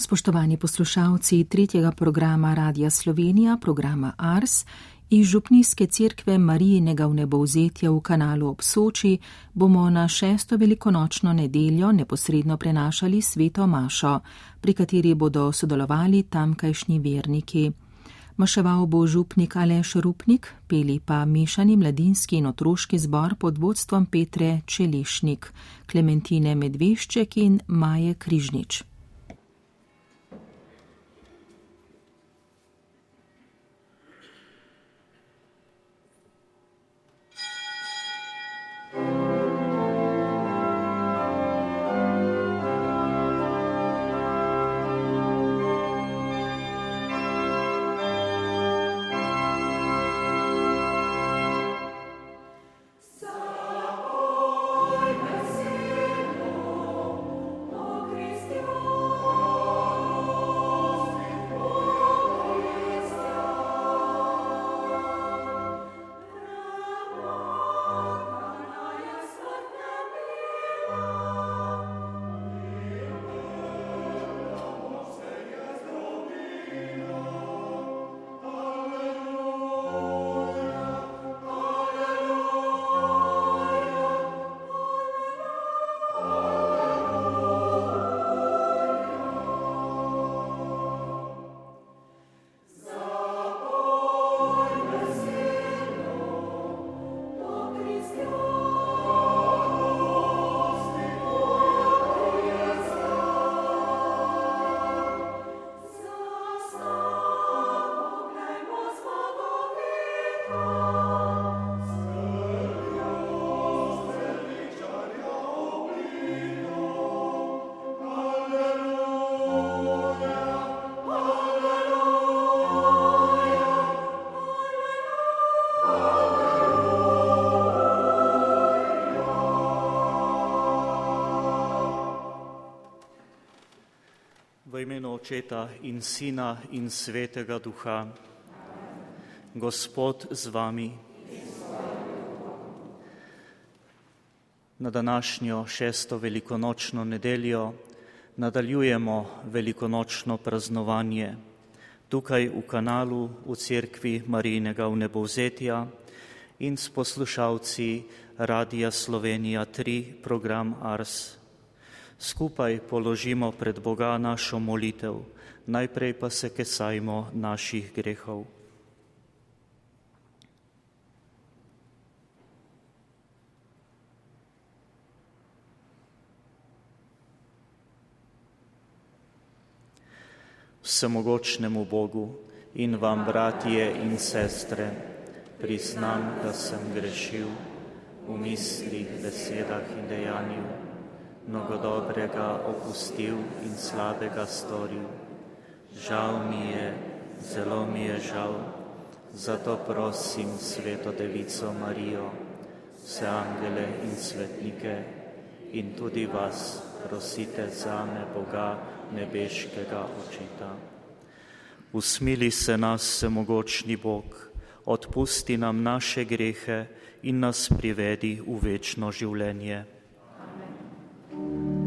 Spoštovani poslušalci tretjega programa Radia Slovenija, programa Ars iz Župnijske cerkve Marijinega vnebovzetja v kanalu ob Soči, bomo na šesto velikonočno nedeljo neposredno prenašali sveto Mašo, pri kateri bodo sodelovali tamkajšnji verniki. Maševal bo župnik Aleš Rupnik, peli pa mešani mladinski in otroški zbor pod vodstvom Petre Čelišnik, Klementine Medvešček in Maje Križnič. Očeta in Sina in Svetega Duha. Gospod z vami. Na današnjo šesto velikonočno nedeljo nadaljujemo velikonočno praznovanje tukaj v kanalu v cerkvi Marijinega vnebovzetja in s poslušalci Radija Slovenija 3 program Ars skupaj položimo pred Boga našo molitev, najprej pa se kesajmo naših grehov. Vsemogočnemu Bogu in vam, bratje in sestre, priznam, da sem grešil v mislih, besedah in dejanju mnogo dobrega opustil in slabega storil. Žal mi je, zelo mi je žal, zato prosim Sveto Devico Marijo, vse angele in svetnike in tudi vas prosite za me Boga nebeškega očeta. Usmili se nas, vsemogočni Bog, odpusti nam naše grehe in nas privedi v večno življenje. Thank you.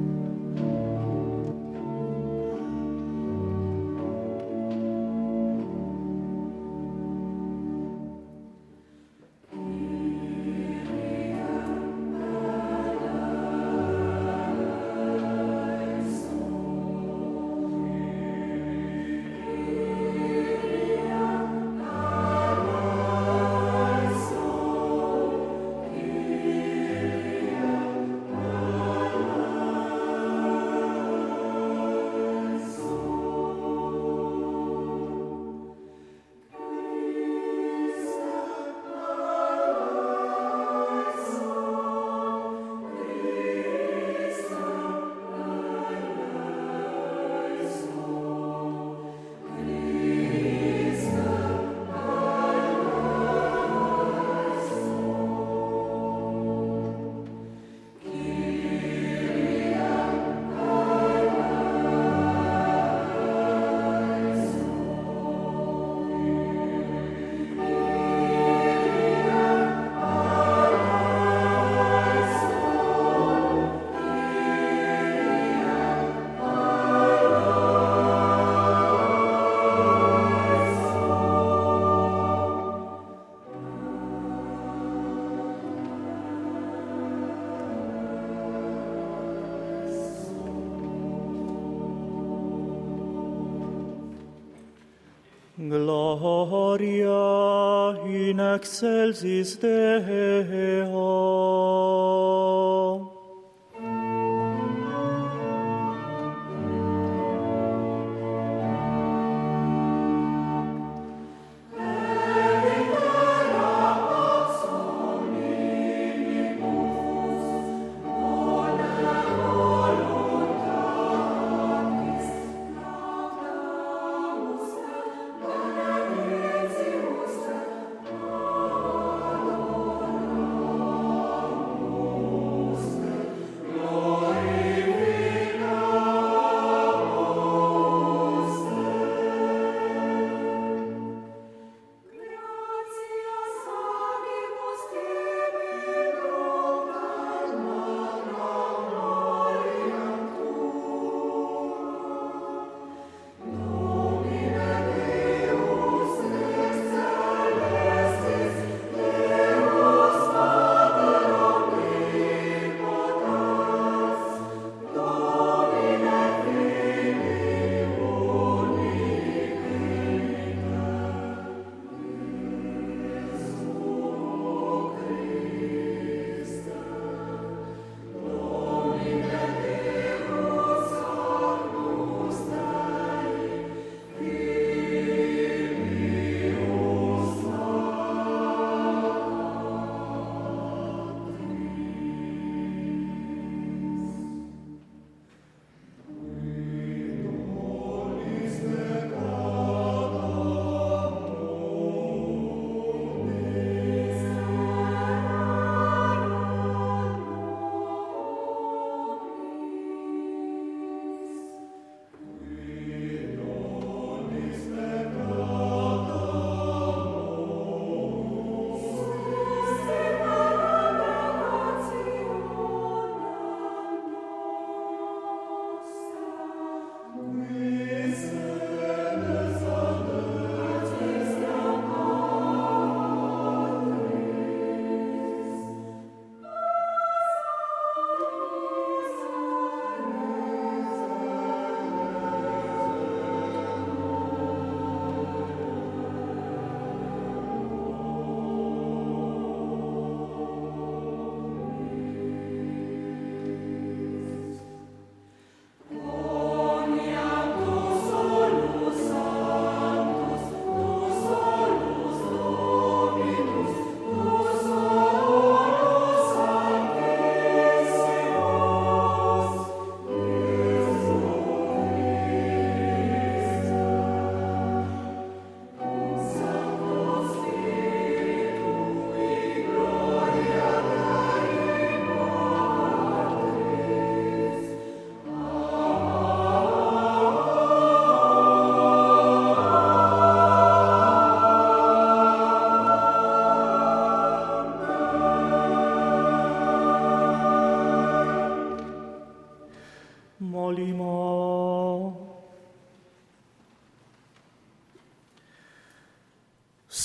Gloria in excelsis Deo.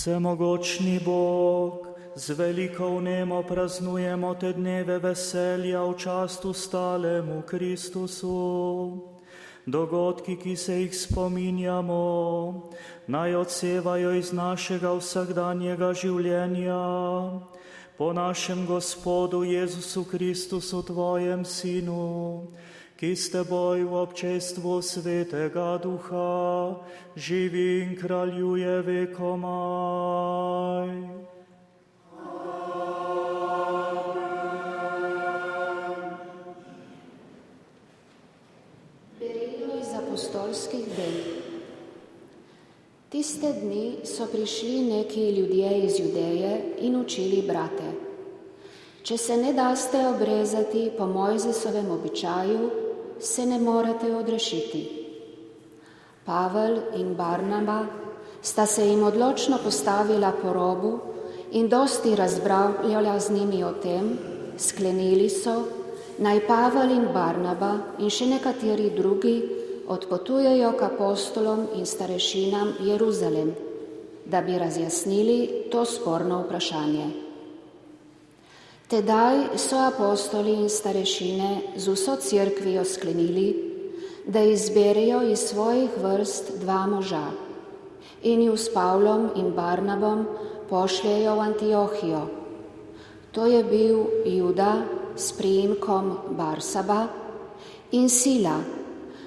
Vsemogočni Bog, z veliko vnemo praznujemo te dneve veselja v častu stalemu Kristusu. Dogodki, ki se jih spominjamo, naj odsevajo iz našega vsakdanjega življenja. Po našem Gospodu Jezusu Kristusu, Tvojem Sinu, ki s teboj v občestvu svetega duha živi in kraljuje vekomaj. apostolskih del. Tiste dni so prišli neki ljudje iz Judeje in učili brate. Če se ne daste obrezati po Mojzesovem običaju, se ne morete odrešiti. Pavel in Barnaba sta se jim odločno postavila po robu in dosti razbravljala z njimi o tem, sklenili so, naj Pavel in Barnaba in še nekateri drugi odpotujejo k apostolom in starešinam Jeruzalem, da bi razjasnili to sporno vprašanje. Tedaj so apostoli in starešine z vso crkvijo sklenili, da izberejo iz svojih vrst dva moža, in ju s Pavlom in Barnabom pošljejo v Antiohijo. To je bil Juda s priimkom Barsaba in Sila,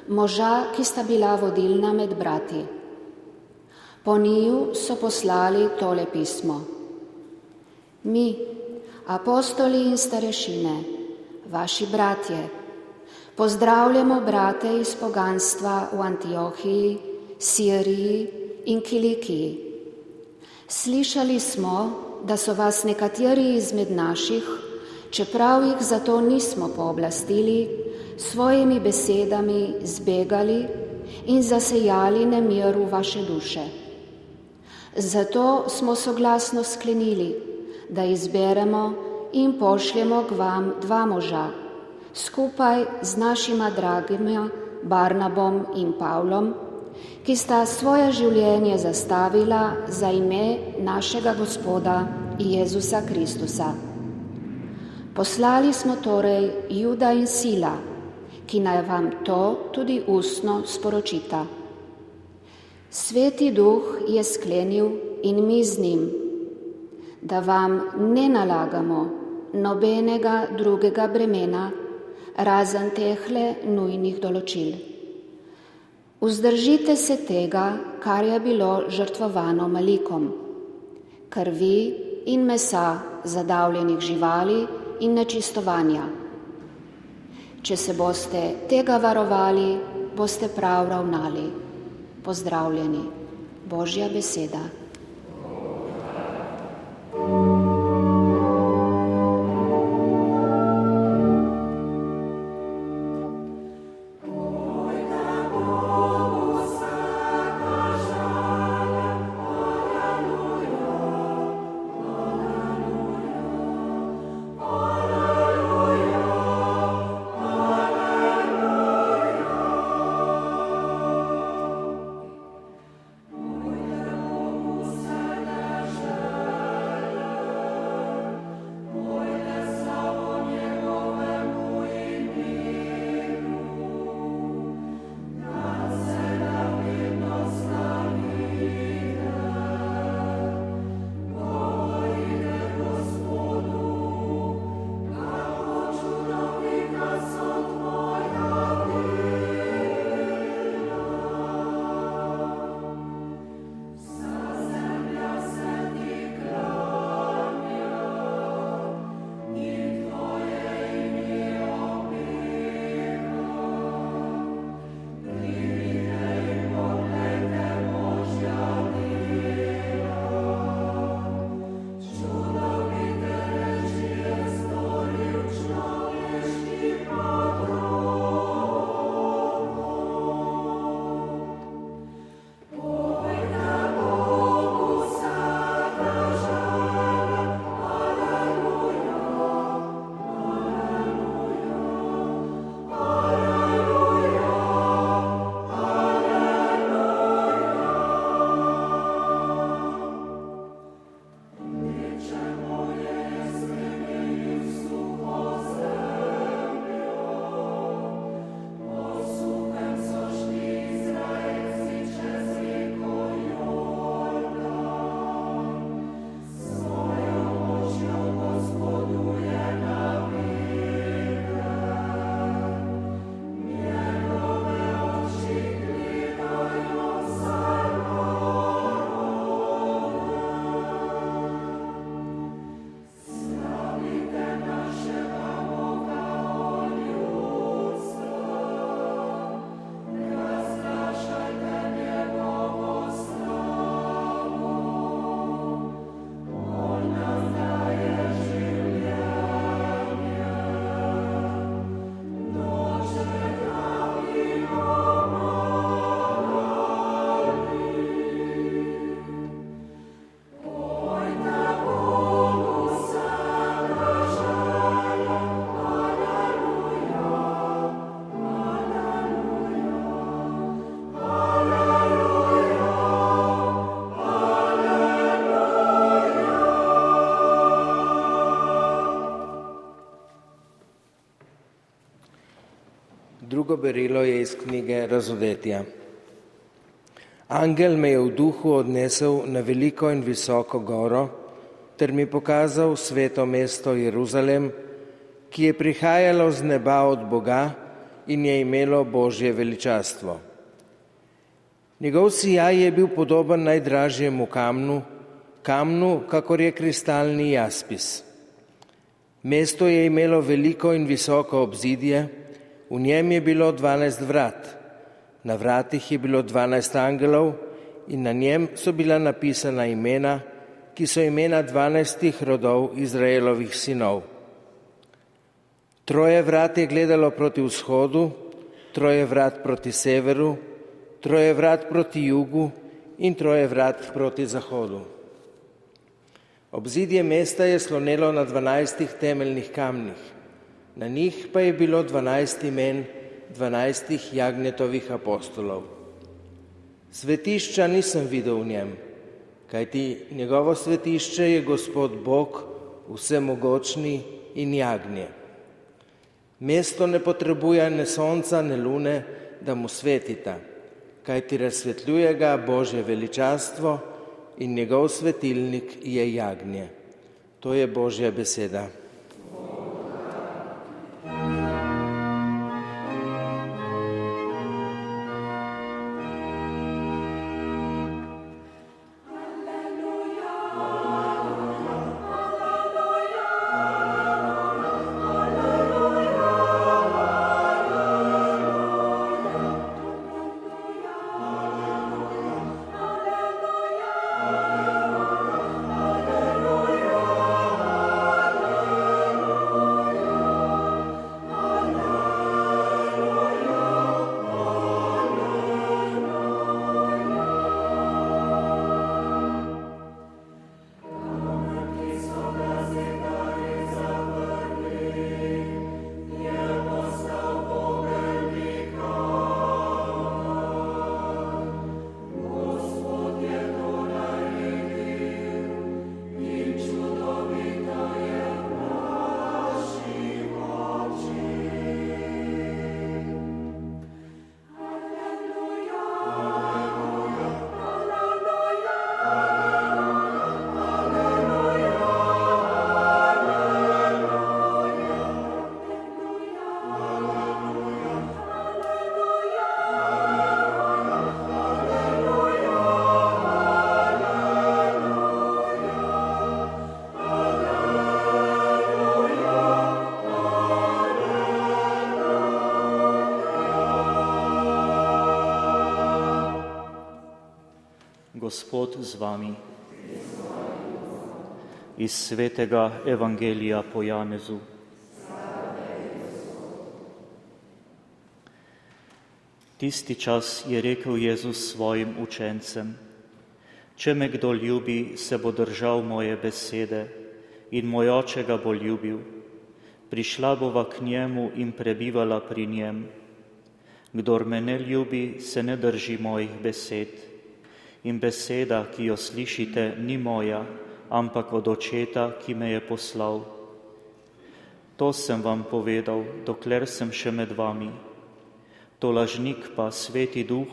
moža, ki sta bila vodilna med brati. Po njiju so poslali tole pismo. Mi, apostoli in starešine, vaši bratje, pozdravljamo brate iz poganstva v Antiohiji, Siriji in Kilikiji. Slišali smo, da so vas nekateri izmed naših, čeprav jih zato nismo pooblastili, svojimi besedami zbegali in zasejali nemir v vaše duše. Zato smo soglasno sklenili, da izberemo in pošljemo k vam dva moža, skupaj z našima dragima Barnabom in Pavlom, ki sta svoje življenje zastavila za ime našega Gospoda Jezusa Kristusa. Poslali smo torej Juda in Sila, ki naj vam to tudi ustno sporočita. Sveti duh je sklenil in mi z njim, da vam ne nalagamo nobenega drugega bremena, razen tehle nujnih določil. Vzdržite se tega, kar je bilo žrtvovano malikom, krvi in mesa zadavljenih živali in nečistovanja. Če se boste tega varovali, boste prav ravnali. Pozdravljeni, Božja beseda. Drugo berilo je iz knjige Razodetja. Angel me je v duhu odnesel na veliko in visoko goro, ter mi pokazal sveto mesto Jeruzalem, ki je prihajalo z neba od Boga in je imelo Božje veličastvo. Njegov sijaj je bil podoben najdražjemu kamnu, kamnu, kakor je kristalni jaspis. Mesto je imelo veliko in visoko obzidje, v njem je bilo dvanajst vrat, na vratih je bilo dvanajst angelov in na njem so bila napisana imena, ki so imena dvanajstih rodov Izraelovih sinov. Troje vrat je gledalo proti vzhodu, troje vrat proti severu, troje vrat proti jugu in troje vrat proti zahodu. Obzidje mesta je slonelo na dvanajstih temeljnih kamnih, na njih pa je bilo dvanajst imen dvanajstih jagnjetovih apostolov. Svetišča nisem videl v njem, kajti njegovo svetišče je Gospod Bog, vsemogočni in jagnje. Mesto ne potrebuje ne sonca, ne lune, da mu svetita, kaj ti razsvetljuje ga Božje veličastvo in njegov svetilnik je jagnje. To je Božja beseda. Z vami. Iz svetega Evangelija po Janezu. Tisti čas je rekel Jezus svojim učencem, če me kdo ljubi, se bo držal moje besede in moj oče ga bo ljubil, prišla bova k njemu in prebivala pri njem. Kdor me ne ljubi, se ne drži mojih besed in beseda, ki jo slišite, ni moja, ampak od očeta, ki me je poslal. To sem vam povedal, dokler sem še med vami. To lažnik pa, sveti duh,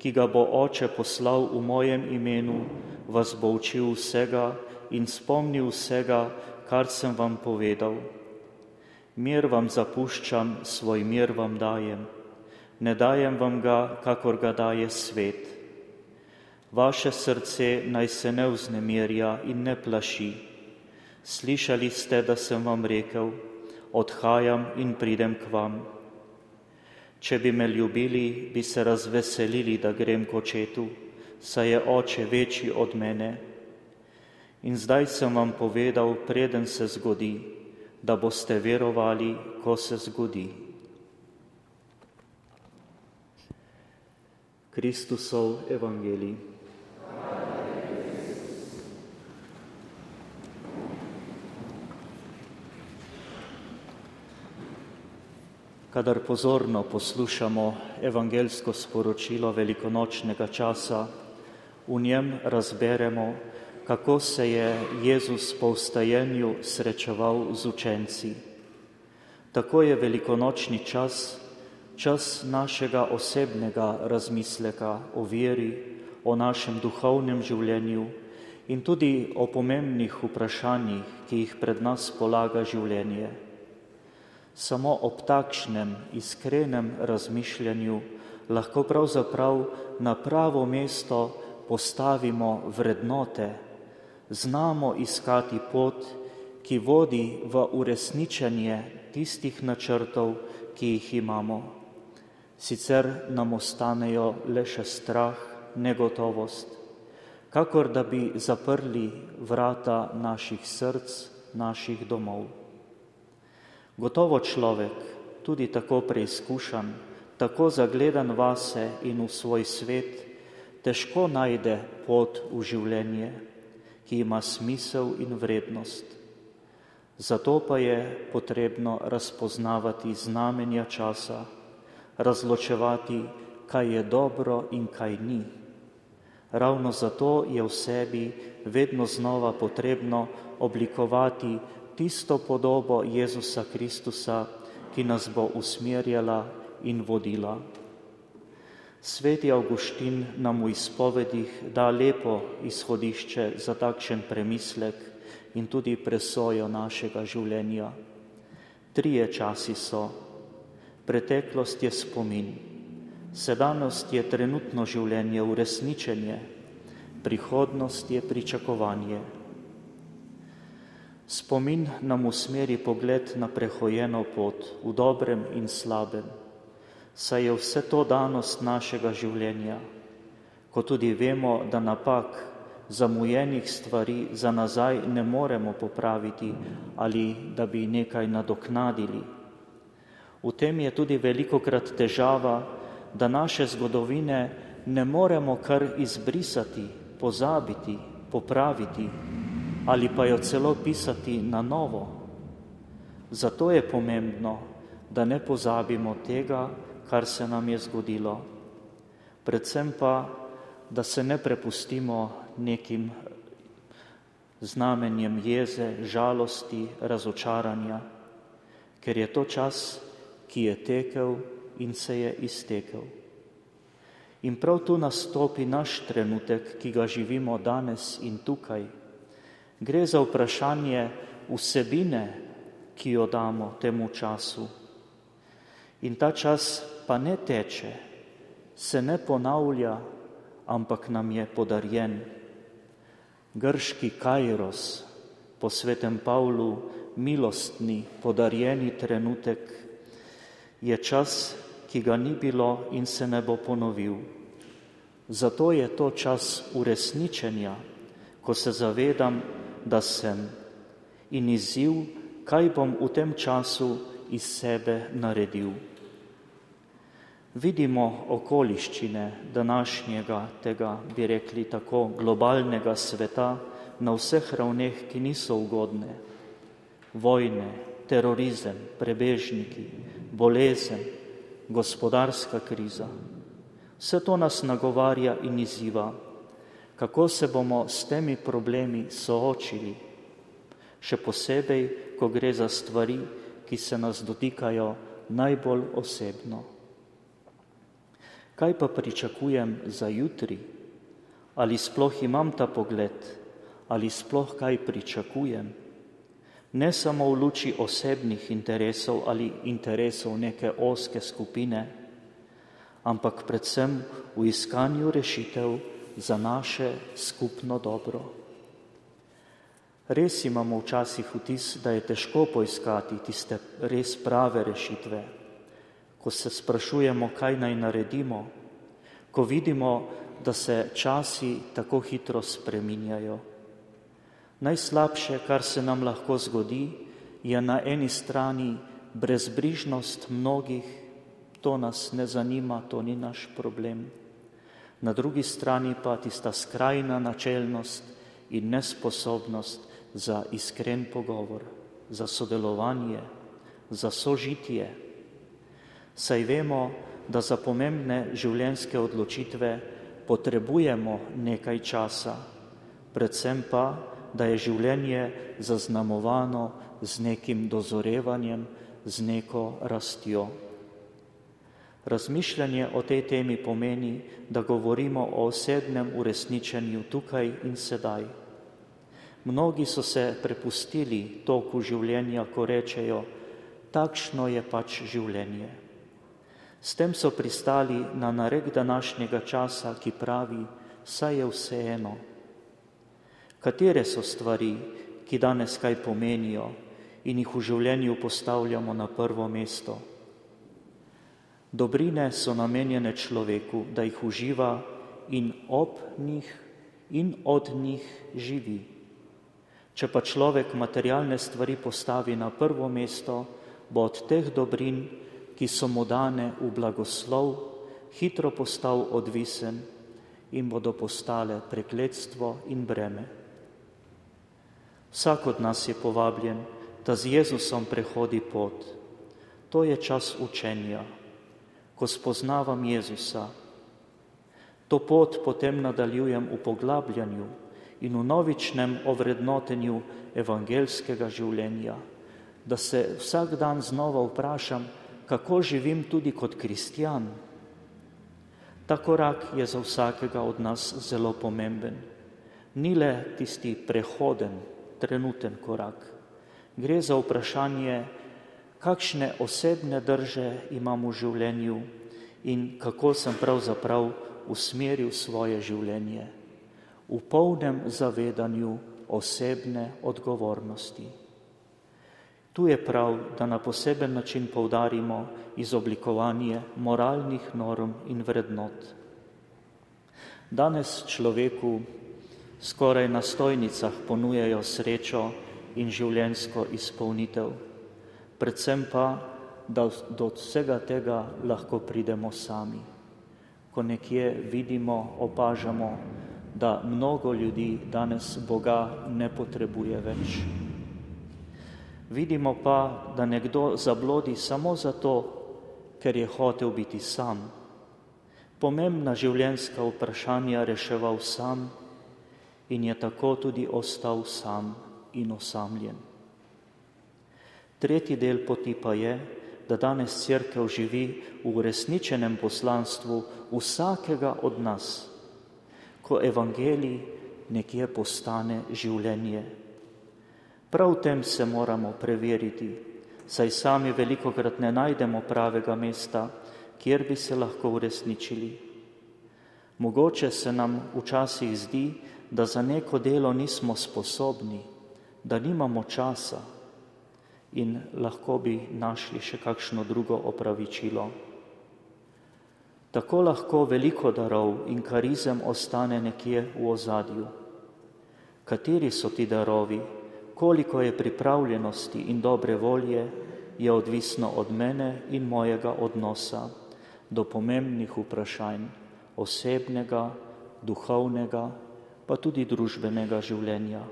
ki ga bo oče poslal v mojem imenu, vas bo učil vsega in spomnil vsega, kar sem vam povedal. Mir vam zapuščam, svoj mir vam dajem. Ne dajem vam ga, kakor ga daje svet. Vaše srce naj se ne vznemirja in ne plaši. Slišali ste, da sem vam rekel, odhajam in pridem k vam. Če bi me ljubili, bi se razveselili, da grem k očetu, saj je oče večji od mene. In zdaj sem vam povedal, preden se zgodi, da boste verovali, ko se zgodi. Kristusov evangelij. Kadar pozorno poslušamo evangelsko sporočilo velikonočnega časa, v njem razberemo, kako se je Jezus po vstajenju srečeval z učenci. Tako je velikonočni čas, čas našega osebnega razmisleka o veri, o našem duhovnem življenju in tudi o pomembnih vprašanjih, ki jih pred nas polaga življenje. Samo ob takšnem iskrenem razmišljanju lahko pravzaprav na pravo mesto postavimo vrednote, znamo iskati pot, ki vodi v uresničenje tistih načrtov, ki jih imamo. Sicer nam ostanejo le še strah, negotovost, kakor da bi zaprli vrata naših src, naših domov. Gotovo človek, tudi tako preizkušan, tako zagledan vase in v svoj svet, težko najde pot v življenje, ki ima smisel in vrednost. Zato pa je potrebno razpoznavati znamenja časa, razločevati, kaj je dobro in kaj ni Ravno zato je v sebi vedno znova potrebno oblikovati tisto podobo Jezusa Kristusa, ki nas bo usmerjala in vodila. Sveti Augustin nam v izpovedih da lepo izhodišče za takšen premislek in tudi presojo našega življenja. Trije časi so. Preteklost je spomin, Sedanost je trenutno življenje, uresničenje, prihodnost je pričakovanje. Spomin nam usmeri pogled na prehojeno pot v dobrem in slabem, saj je vse to danost našega življenja, ko tudi vemo, da napak, zamujenih stvari za nazaj ne moremo popraviti ali da bi nekaj nadoknadili. V tem je tudi veliko krat težava, da naše zgodovine ne moremo kar izbrisati, pozabiti, popraviti ali pa jo celo pisati na novo. Zato je pomembno, da ne pozabimo tega, kar se nam je zgodilo. Predvsem pa, da se ne prepustimo nekim znamenjem jeze, žalosti, razočaranja, ker je to čas, ki je tekel in se je iztekel. In prav tu nastopi naš trenutek, ki ga živimo danes in tukaj. Gre za vprašanje vsebine, ki jo damo temu času. In ta čas pa ne teče, se ne ponavlja, ampak nam je podarjen. Grški Kairos, po svetem Pavlu, milostni, podarjeni trenutek, je čas, ki ga ni bilo in se ne bo ponovil. Zato je to čas uresničenja, ko se zavedam, da sem in izziv, kaj bom v tem času iz sebe naredil. Vidimo okoliščine današnjega, tega bi rekli tako, globalnega sveta na vseh ravneh, ki niso ugodne. Vojne, terorizem, prebežniki, bolezen, gospodarska kriza. Vse to nas nagovarja in izziva, kako se bomo s temi problemi soočili, še posebej, ko gre za stvari, ki se nas dotikajo najbolj osebno. Kaj pa pričakujem za jutri? Ali sploh imam ta pogled? Ali sploh kaj pričakujem? ne samo v luči osebnih interesov ali interesov neke oske skupine, ampak predvsem v iskanju rešitev za naše skupno dobro. Res imamo včasih vtis, da je težko poiskati tiste res prave rešitve, ko se sprašujemo, kaj naj naredimo, ko vidimo, da se časi tako hitro spreminjajo. Najslabše, kar se nam lahko zgodi, je na eni strani brezbrižnost mnogih, to nas ne zanima, to ni naš problem. Na drugi strani pa tista skrajna načelnost in nesposobnost za iskren pogovor, za sodelovanje, za sožitje. Saj vemo, da za pomembne življenjske odločitve potrebujemo nekaj časa, predvsem pa da je življenje zaznamovano z nekim dozorevanjem, z neko rastjo. Razmišljanje o tej temi pomeni, da govorimo o osebnem uresničenju tukaj in sedaj. Mnogi so se prepustili toku življenja, ko rečejo, takšno je pač življenje. S tem so pristali na narek današnjega časa, ki pravi, saj je vseeno. Katere so stvari, ki danes kaj pomenijo in jih v življenju postavljamo na prvo mesto? Dobrine so namenjene človeku, da jih uživa in ob njih in od njih živi. Če pa človek materialne stvari postavi na prvo mesto, bo od teh dobrin ki so mu dane v blagoslov, hitro postal odvisen in bodo postale prekletstvo in breme. Vsak od nas je povabljen, da z Jezusom prehodi pot. To je čas učenja, ko spoznavam Jezusa. To pot potem nadaljujem v poglabljanju in v novičnem ovrednotenju evangelskega življenja, da se vsak dan znova vprašam, kako živim tudi kot kristjan. Ta korak je za vsakega od nas zelo pomemben. Ni le tisti prehoden, trenuten korak. Gre za vprašanje, kakšne osebne drže imam v življenju in kako sem pravzaprav usmeril svoje življenje v polnem zavedanju osebne odgovornosti. Tu je prav, da na poseben način poudarimo izoblikovanje moralnih norm in vrednot. Danes človeku skoraj na stojnicah ponujajo srečo in življensko izpolnitev, predvsem pa, da do vsega tega lahko pridemo sami. Ko nekje vidimo, opažamo, da mnogo ljudi danes Boga ne potrebuje več. Vidimo pa, da nekdo zablodi samo zato, ker je hotel biti sam. Pomembna življenjska vprašanja reševal sam in je tako tudi ostal sam in osamljen. Tretji del poti pa je, da danes crkev živi v uresničenem poslanstvu vsakega od nas, ko evangelij nekje postane življenje. Prav v tem se moramo preveriti, saj sami veliko krat ne najdemo pravega mesta, kjer bi se lahko uresničili. Mogoče se nam včasih zdi, da za neko delo nismo sposobni, da nimamo časa in lahko bi našli še kakšno drugo opravičilo. Tako lahko veliko darov in karizem ostane nekje v ozadju. Kateri so ti darovi? koliko je pripravljenosti in dobre volje, je odvisno od mene in mojega odnosa do pomembnih vprašanj osebnega, duhovnega, pa tudi družbenega življenja.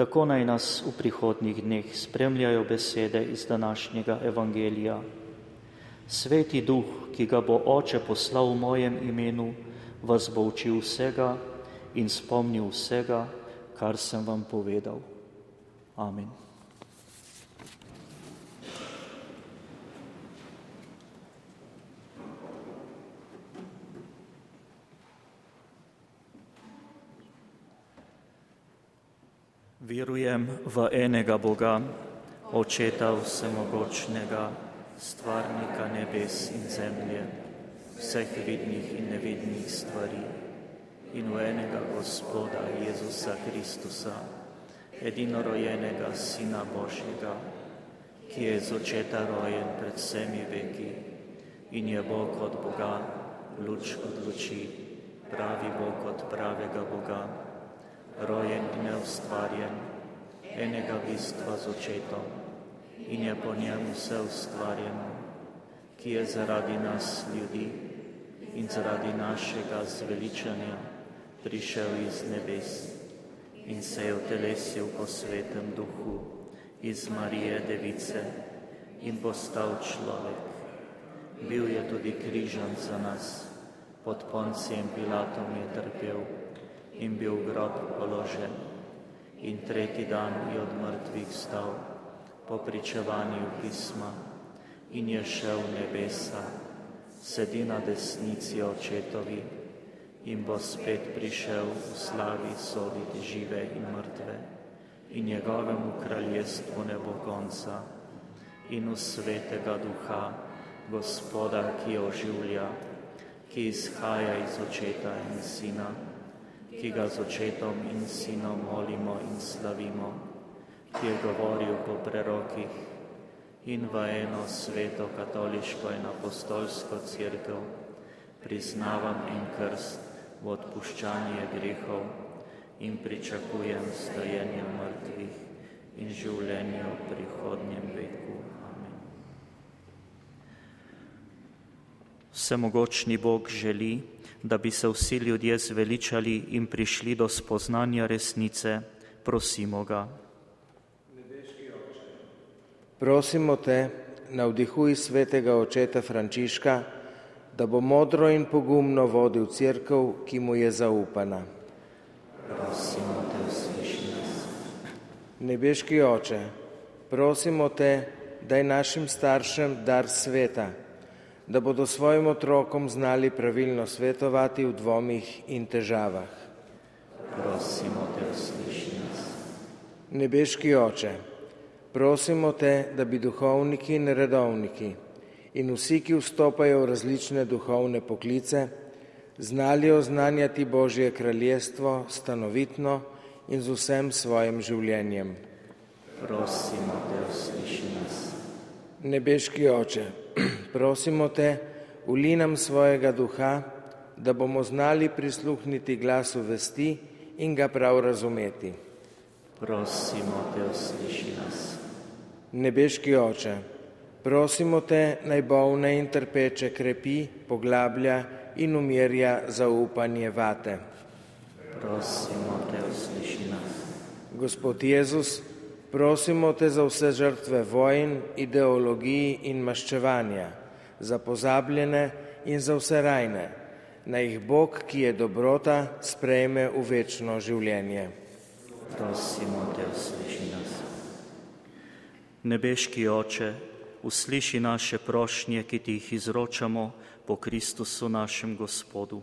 Tako naj nas v prihodnjih dneh spremljajo besede iz današnjega evangelija. Sveti duh, ki ga bo Oče poslal v mojem imenu, vas bo učil vsega in spomnil vsega, kar sem vam povedal. Amen. Verujem v enega Boga, Očeta vsemogočnega, stvarnika nebes in zemlje, vseh vidnih in nevidnih stvari. In v enega Gospoda Jezusa Kristusa, edinorojenega Sina Božjega, ki je z očeta rojen pred vsemi veki in je Bog od Boga, luč od luči, pravi Bog od pravega Boga, rojen in neustvarjen, enega bistva z očetom in je po njem vse ustvarjeno, ki je zaradi nas ljudi in zaradi našega zveličanja prišel iz nebes in se je vtelesil po svetem duhu iz Marije Device in postal človek. Bil je tudi križan za nas, pod poncijem Pilatom je trpel in bil grob položen. In tretji dan je od mrtvih stal po pričevanju pisma in je šel v nebesa, sedi na desnici očetovi in bo spet prišel v slavi soditi žive in mrtve. In njegovemu kraljestvu ne bo konca. In v svetega duha, gospoda, ki oživlja, ki izhaja iz očeta in sina, ki ga z očetom in sinom molimo in slavimo, ki je govoril po prerokih in v eno sveto katoliško in apostolsko crkvo priznavam en krst v odpuščanje grehov in pričakujem stajenje mrtvih in življenje v prihodnjem veku. Amen. Vsemogočni Bog želi, da bi se vsi ljudje zveličali in prišli do spoznanja resnice, prosimo ga. Prosimo te, navdihuj svetega očeta Frančiška, da bo modro in pogumno vodil crkv, ki mu je zaupana. Prosimo te, sliši nas. Nebeški oče, prosimo te, daj našim staršem dar sveta, da bodo svojim otrokom znali pravilno svetovati v dvomih in težavah. Prosimo te, sliši nas. Nebeški oče, Prosimo te, da bi duhovniki in redovniki in vsi, ki vstopajo v različne duhovne poklice, znali oznanjati Božje kraljestvo stanovitno in z vsem svojim življenjem. Prosimo te, usliši nas. Nebeški oče, prosimo te, uli nam svojega duha, da bomo znali prisluhniti glasu vesti in ga prav razumeti. Prosimo te, usliši nas. Nebeški oče, prosimo te, naj bolne in trpeče krepi, poglablja in umirja zaupanje vate. Prosimo te, usliši nas. Gospod Jezus, prosimo te za vse žrtve vojn, ideologij in maščevanja, za pozabljene in za vse rajne. Naj jih Bog, ki je dobrota, sprejme v večno življenje. Prosimo te, usliši nas. Nebeški oče, usliši naše prošnje, ki ti jih izročamo po Kristusu našem Gospodu.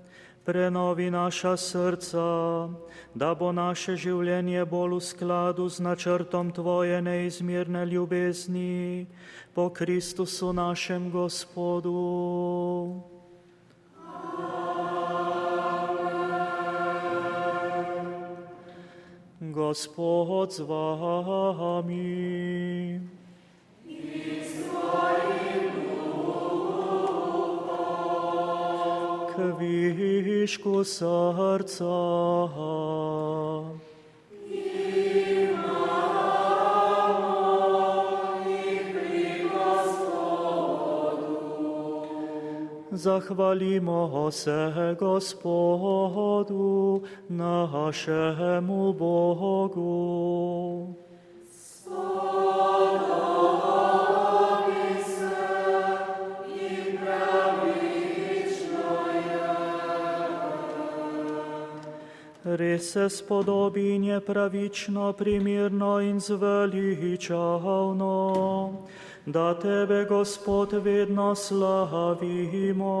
prenovi naša srca, da bo naše življenje bolj v skladu z načrtom Tvoje neizmerne ljubezni po Kristusu našem Gospodu. Gospod z vami. výšku srdca. Zachvalimo se Gospodu, našemu Bogu. Slava Res se spodobi in je pravično, primirno in zveličavno, da tebe, Gospod, vedno slavimo.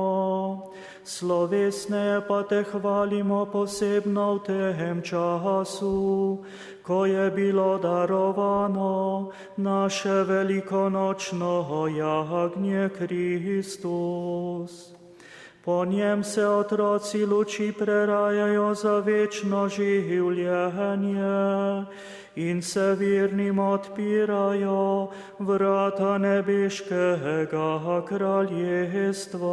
Slovesne pa te hvalimo posebno v tem času, ko je bilo darovano naše velikonočno jagnje Kristus. Po njem se otroci luči prerajajo za večno življenje in se virnim odpirajo vrata nebeškega kraljestva.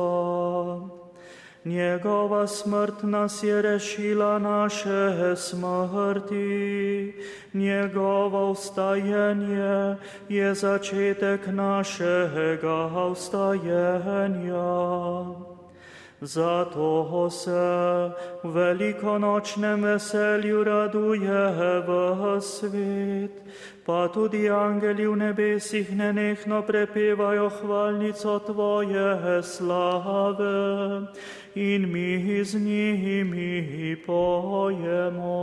Njegova smrt nas je rešila naše smrti, njegovo vstajenje je začetek našega vstajenja. Zato se v velikonočnem veselju raduje v svet, pa tudi angeli v nebesih nenehno prepevajo hvalnico Tvoje slave in mi z njimi pojemo.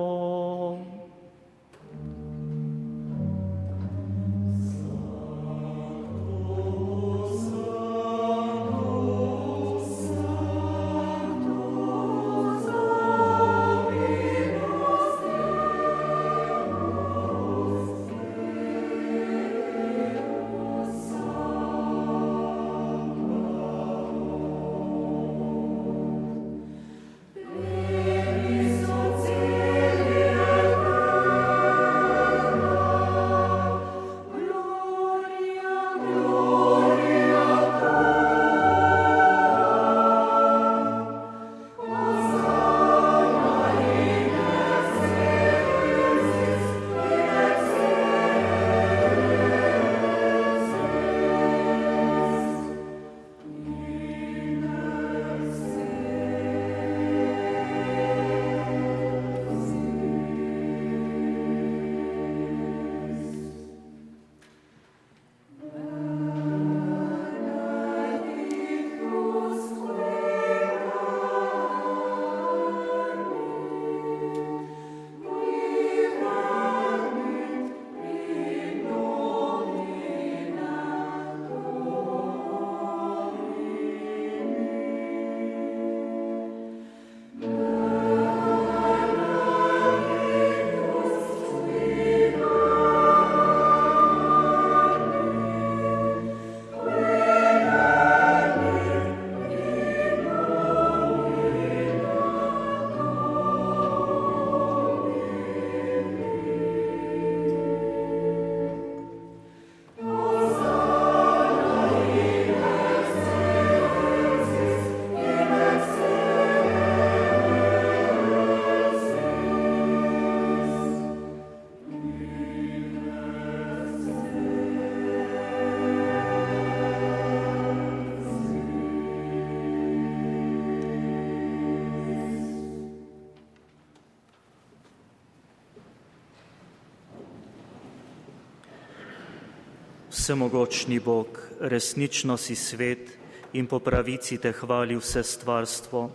Vsemogočni Bog, resnično si svet in po pravici te hvali vse stvarstvo,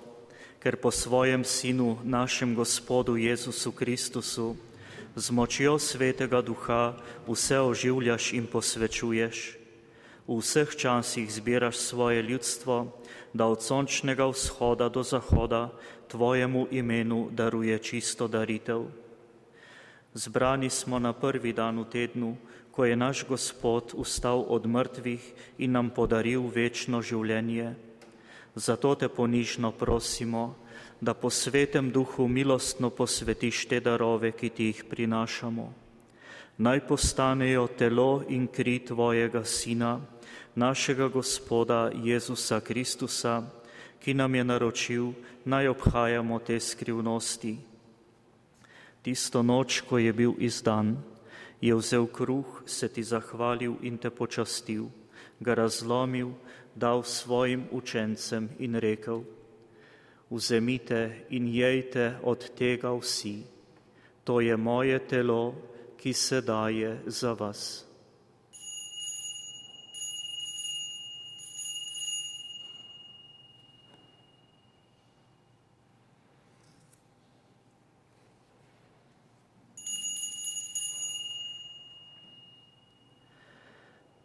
ker po svojem Sinu, našem Gospodu Jezusu Kristusu, z močjo Svetega Duha vse oživljaš in posvečuješ. V vseh časih zbiraš svoje ljudstvo, da od sončnega vzhoda do zahoda tvojemu imenu daruje čisto daritev. Zbrani smo na prvi dan v tednu, ko je naš Gospod ustal od mrtvih in nam podaril večno življenje. Zato te ponižno prosimo, da po svetem duhu milostno posvetiš te darove, ki ti jih prinašamo. Naj postanejo telo in kri Tvojega Sina, našega Gospoda Jezusa Kristusa, ki nam je naročil, naj obhajamo te skrivnosti. Tisto noč, ko je bil izdan, je vzel kruh, se ti zahvalil in te počastil, ga razlomil, dal svojim učencem in rekel, Vzemite in jejte od tega vsi, to je moje telo, ki se daje za vas.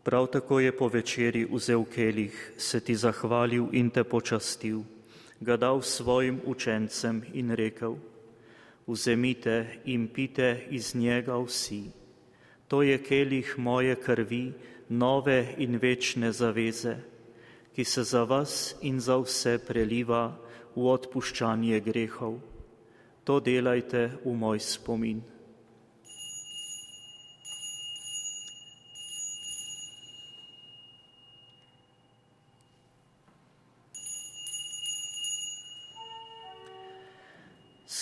Prav tako je po večeri vzel kelih, se ti zahvalil in te počastil, ga dal svojim učencem in rekel, vzemite in pite iz njega vsi. To je kelih moje krvi, nove in večne zaveze, ki se za vas in za vse preliva v odpuščanje grehov. To delajte v moj spomin.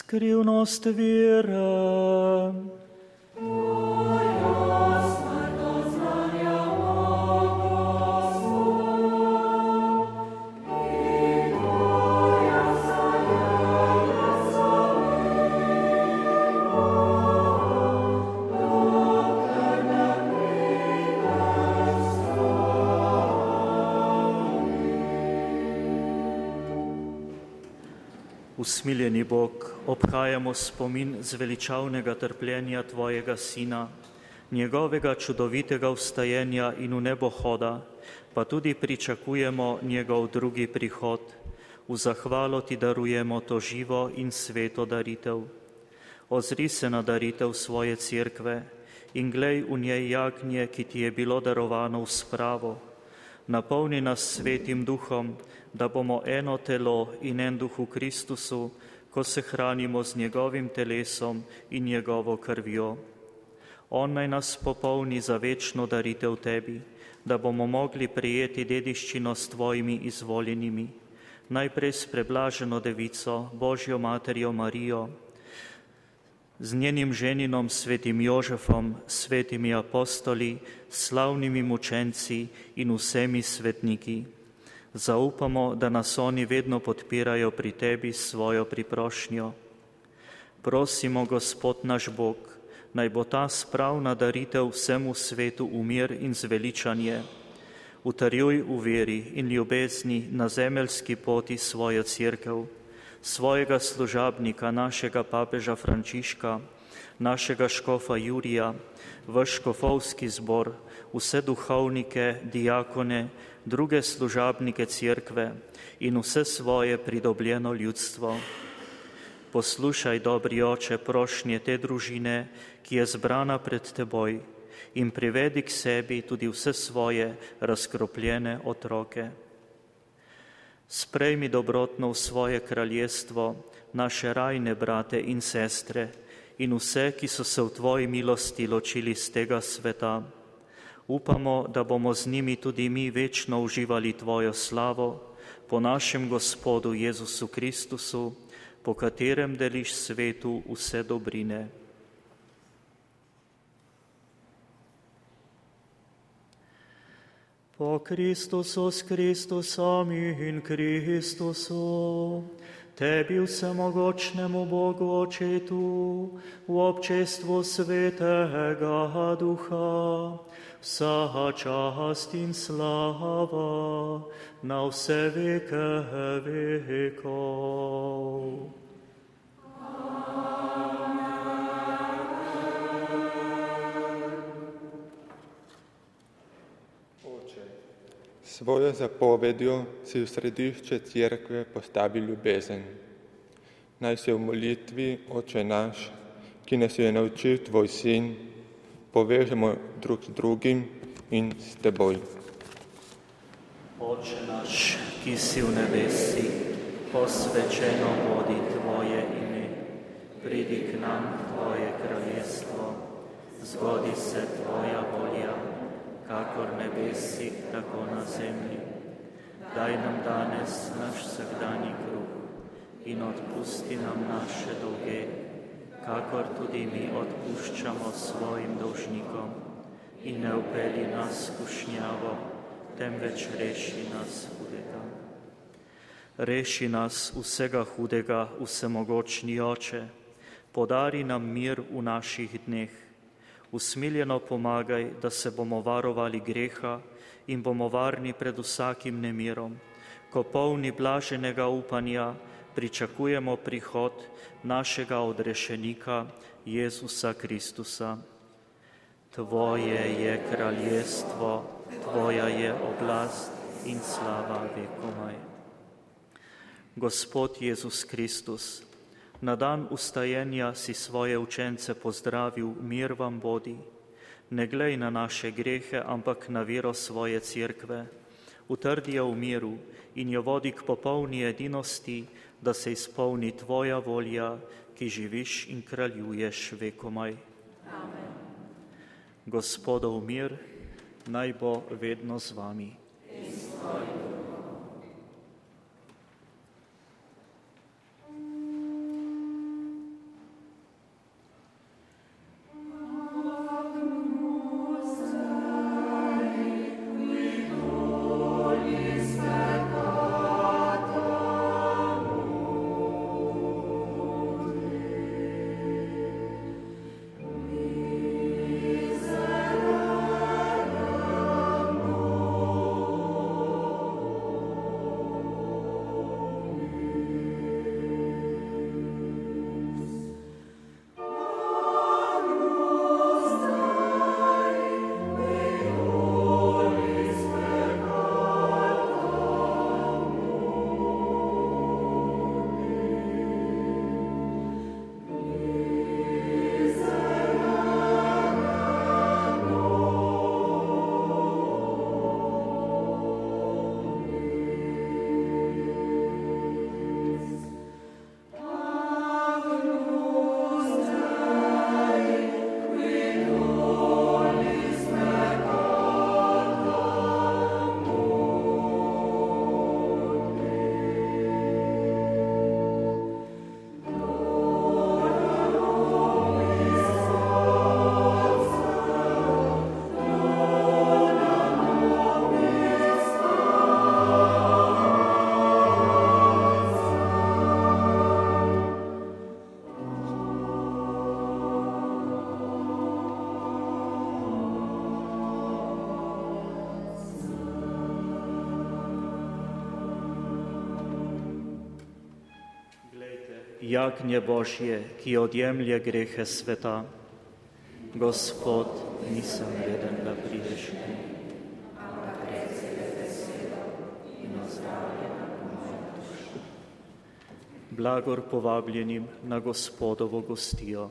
scriu nostra vera. Usmiljeni Bog, obhajamo spomin zveličavnega trpljenja Tvojega Sina, njegovega čudovitega vstajenja in v nebo hoda, pa tudi pričakujemo njegov drugi prihod. V zahvalo Ti darujemo to živo in sveto daritev. Ozri se na daritev svoje cerkve in glej v njej jagnje, ki Ti je bilo darovano v spravo. Napolni nas svetim duhom, da bomo eno telo in en duh v Kristusu, ko se hranimo z njegovim telesom in njegovo krvjo. On naj nas popolni za večno daritev tebi, da bomo mogli prijeti dediščino s tvojimi izvoljenimi, najprej s preblaženo devico, Božjo materjo Marijo, z njenim ženinom svetim Jožefom, svetimi apostoli, slavnimi mučenci in vsemi svetniki. Zaupamo, da nas oni vedno podpirajo pri tebi s svojo priprošnjo. Prosimo, Gospod naš Bog, naj bo ta spravna daritev vsemu svetu umir in zveličanje. Utrjuj v veri in ljubezni na zemeljski poti svojo crkev, svojega služabnika, našega papeža Frančiška, našega škofa Jurija, vaš škofovski zbor, vse duhovnike, diakone, druge služabnike cerkve in vse svoje pridobljeno ljudstvo. Poslušaj, dobri oče, prošnje te družine, ki je zbrana pred teboj in privedi k sebi tudi vse svoje razkropljene otroke. Sprejmi dobrotno v svoje kraljestvo naše rajne brate in sestre in vse, ki so se v tvoji milosti ločili z tega sveta. Upamo, da bomo z njimi tudi mi večno uživali Tvojo slavo po našem Gospodu Jezusu Kristusu, po katerem deliš svetu vse dobrine. Po Kristusu s Kristusom in Kristusu, Tebi vsemogočnemu Bogu Očetu, v občestvu Svetega Duha, vsa čast in slava na vse veke vekov. Svojo zapovedjo si v središče cerkve postavi ljubezen. Naj se v molitvi, oče naš, ki nas je naučil tvoj sin, povežemo drug z drugim in s teboj. Oče naš, ki si v nebesi, posvečeno bodi tvoje ime, pridi k nam tvoje kraljestvo, zgodi se tvoja volja, kakor nebesi, tako na zemlji. Daj nam danes naš vsakdanji kruh in odpusti nam naše dolge, kakor tudi mi odpuščamo svojim dolžnikom in ne upeli nas skušnjavo, temveč reši nas hudega. Reši nas vsega hudega, vsemogočni oče, podari nam mir v naših dneh. Usmiljeno pomagaj, da se bomo varovali greha in bomo varni pred vsakim nemirom, ko polni blaženega upanja pričakujemo prihod našega odrešenika Jezusa Kristusa. Tvoje je kraljestvo, Tvoja je oblast in slava vekomaj. Gospod Jezus Kristus, na dan ustajenja si svoje učence pozdravil, mir vam bodi. Ne glej na naše grehe, ampak na vero svoje cerkve. Utrdi jo v miru in jo vodi k popolni edinosti, da se izpolni Tvoja volja, ki živiš in kraljuješ vekomaj. Amen. Gospodov mir, naj bo vedno z vami. Jagnje Božje, ki odjemlje grehe sveta. Gospod, nisem reden, da prideš k Blagor povabljenim na gospodovo gostijo.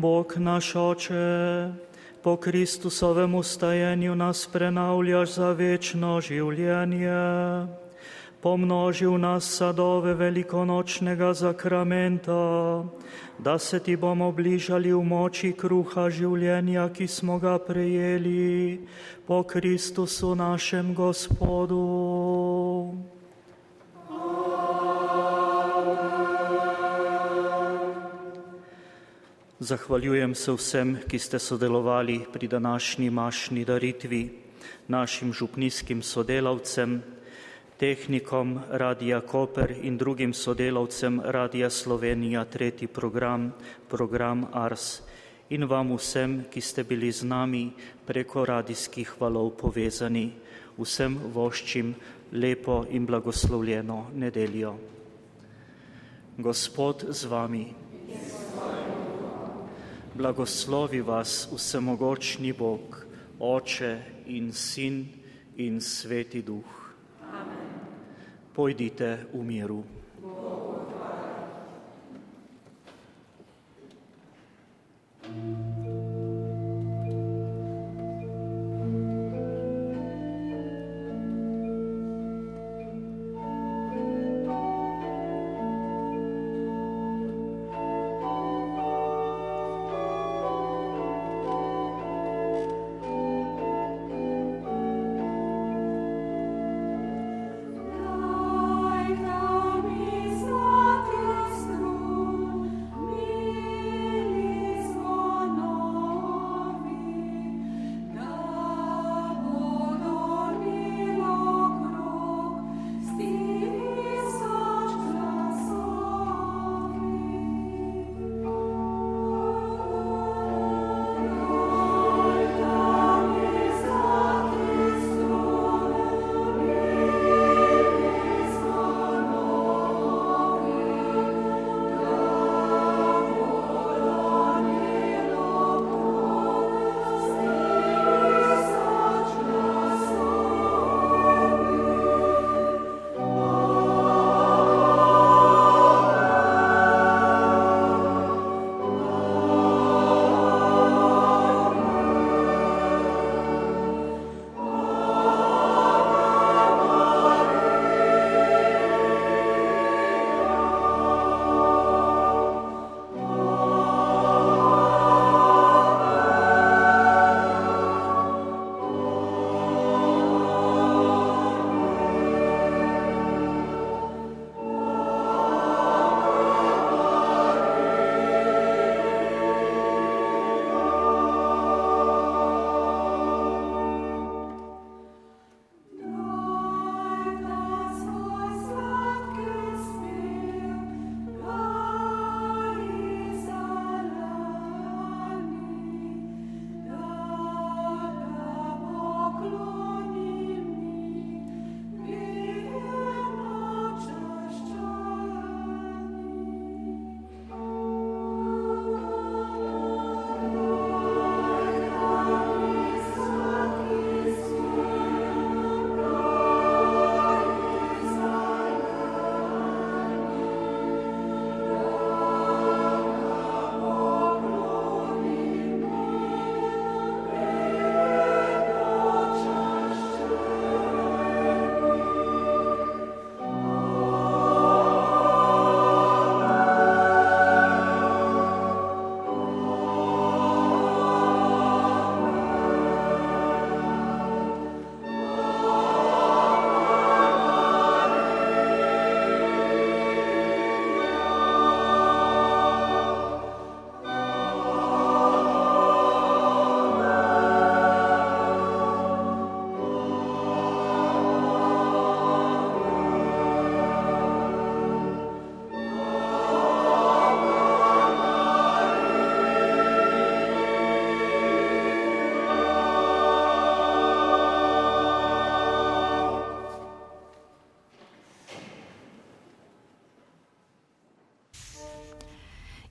Bog naš oče, po Kristusovem ustajenju nas prenavljaš za večno življenje. Pomnožil nas sadove velikonočnega zakramenta, da se ti bomo bližali v moči kruha življenja, ki smo ga prejeli po Kristusu našem Gospodu. Zahvaljujem se vsem, ki ste sodelovali pri današnji mašni daritvi, našim župnijskim sodelavcem, tehnikom Radija Koper in drugim sodelavcem Radija Slovenija, tretji program, program Ars in vam vsem, ki ste bili z nami preko radijskih valov povezani. Vsem voščim lepo in blagoslovljeno nedeljo. Gospod z vami. Blagoslovi vas vsemogočni Bog, Oče in Sin in Sveti Duh. Amen. Pojdite v miru. Like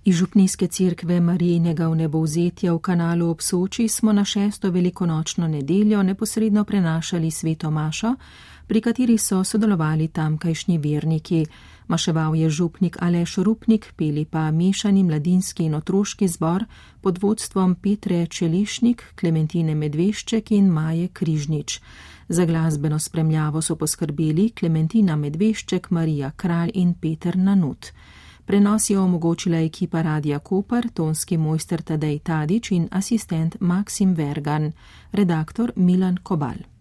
Iz Župnijske cerkve Marijinega vnebovzetja v kanalu ob Soči smo na šesto velikonočno nedeljo neposredno prenašali sveto mašo, pri kateri so sodelovali tamkajšnji verniki. Maševal je župnik Aleš Rupnik, peli pa mešani mladinski in otroški zbor pod vodstvom Petre Čelišnik, Klementine Medvešček in Maje Križnič. Za glasbeno spremljavo so poskrbeli Klementina Medvešček, Marija Kralj in Peter Nanut. Prenos je omogočila ekipa Radija Koper, tonski mojster Tadej Tadič in asistent Maksim Vergan, redaktor Milan Kobal.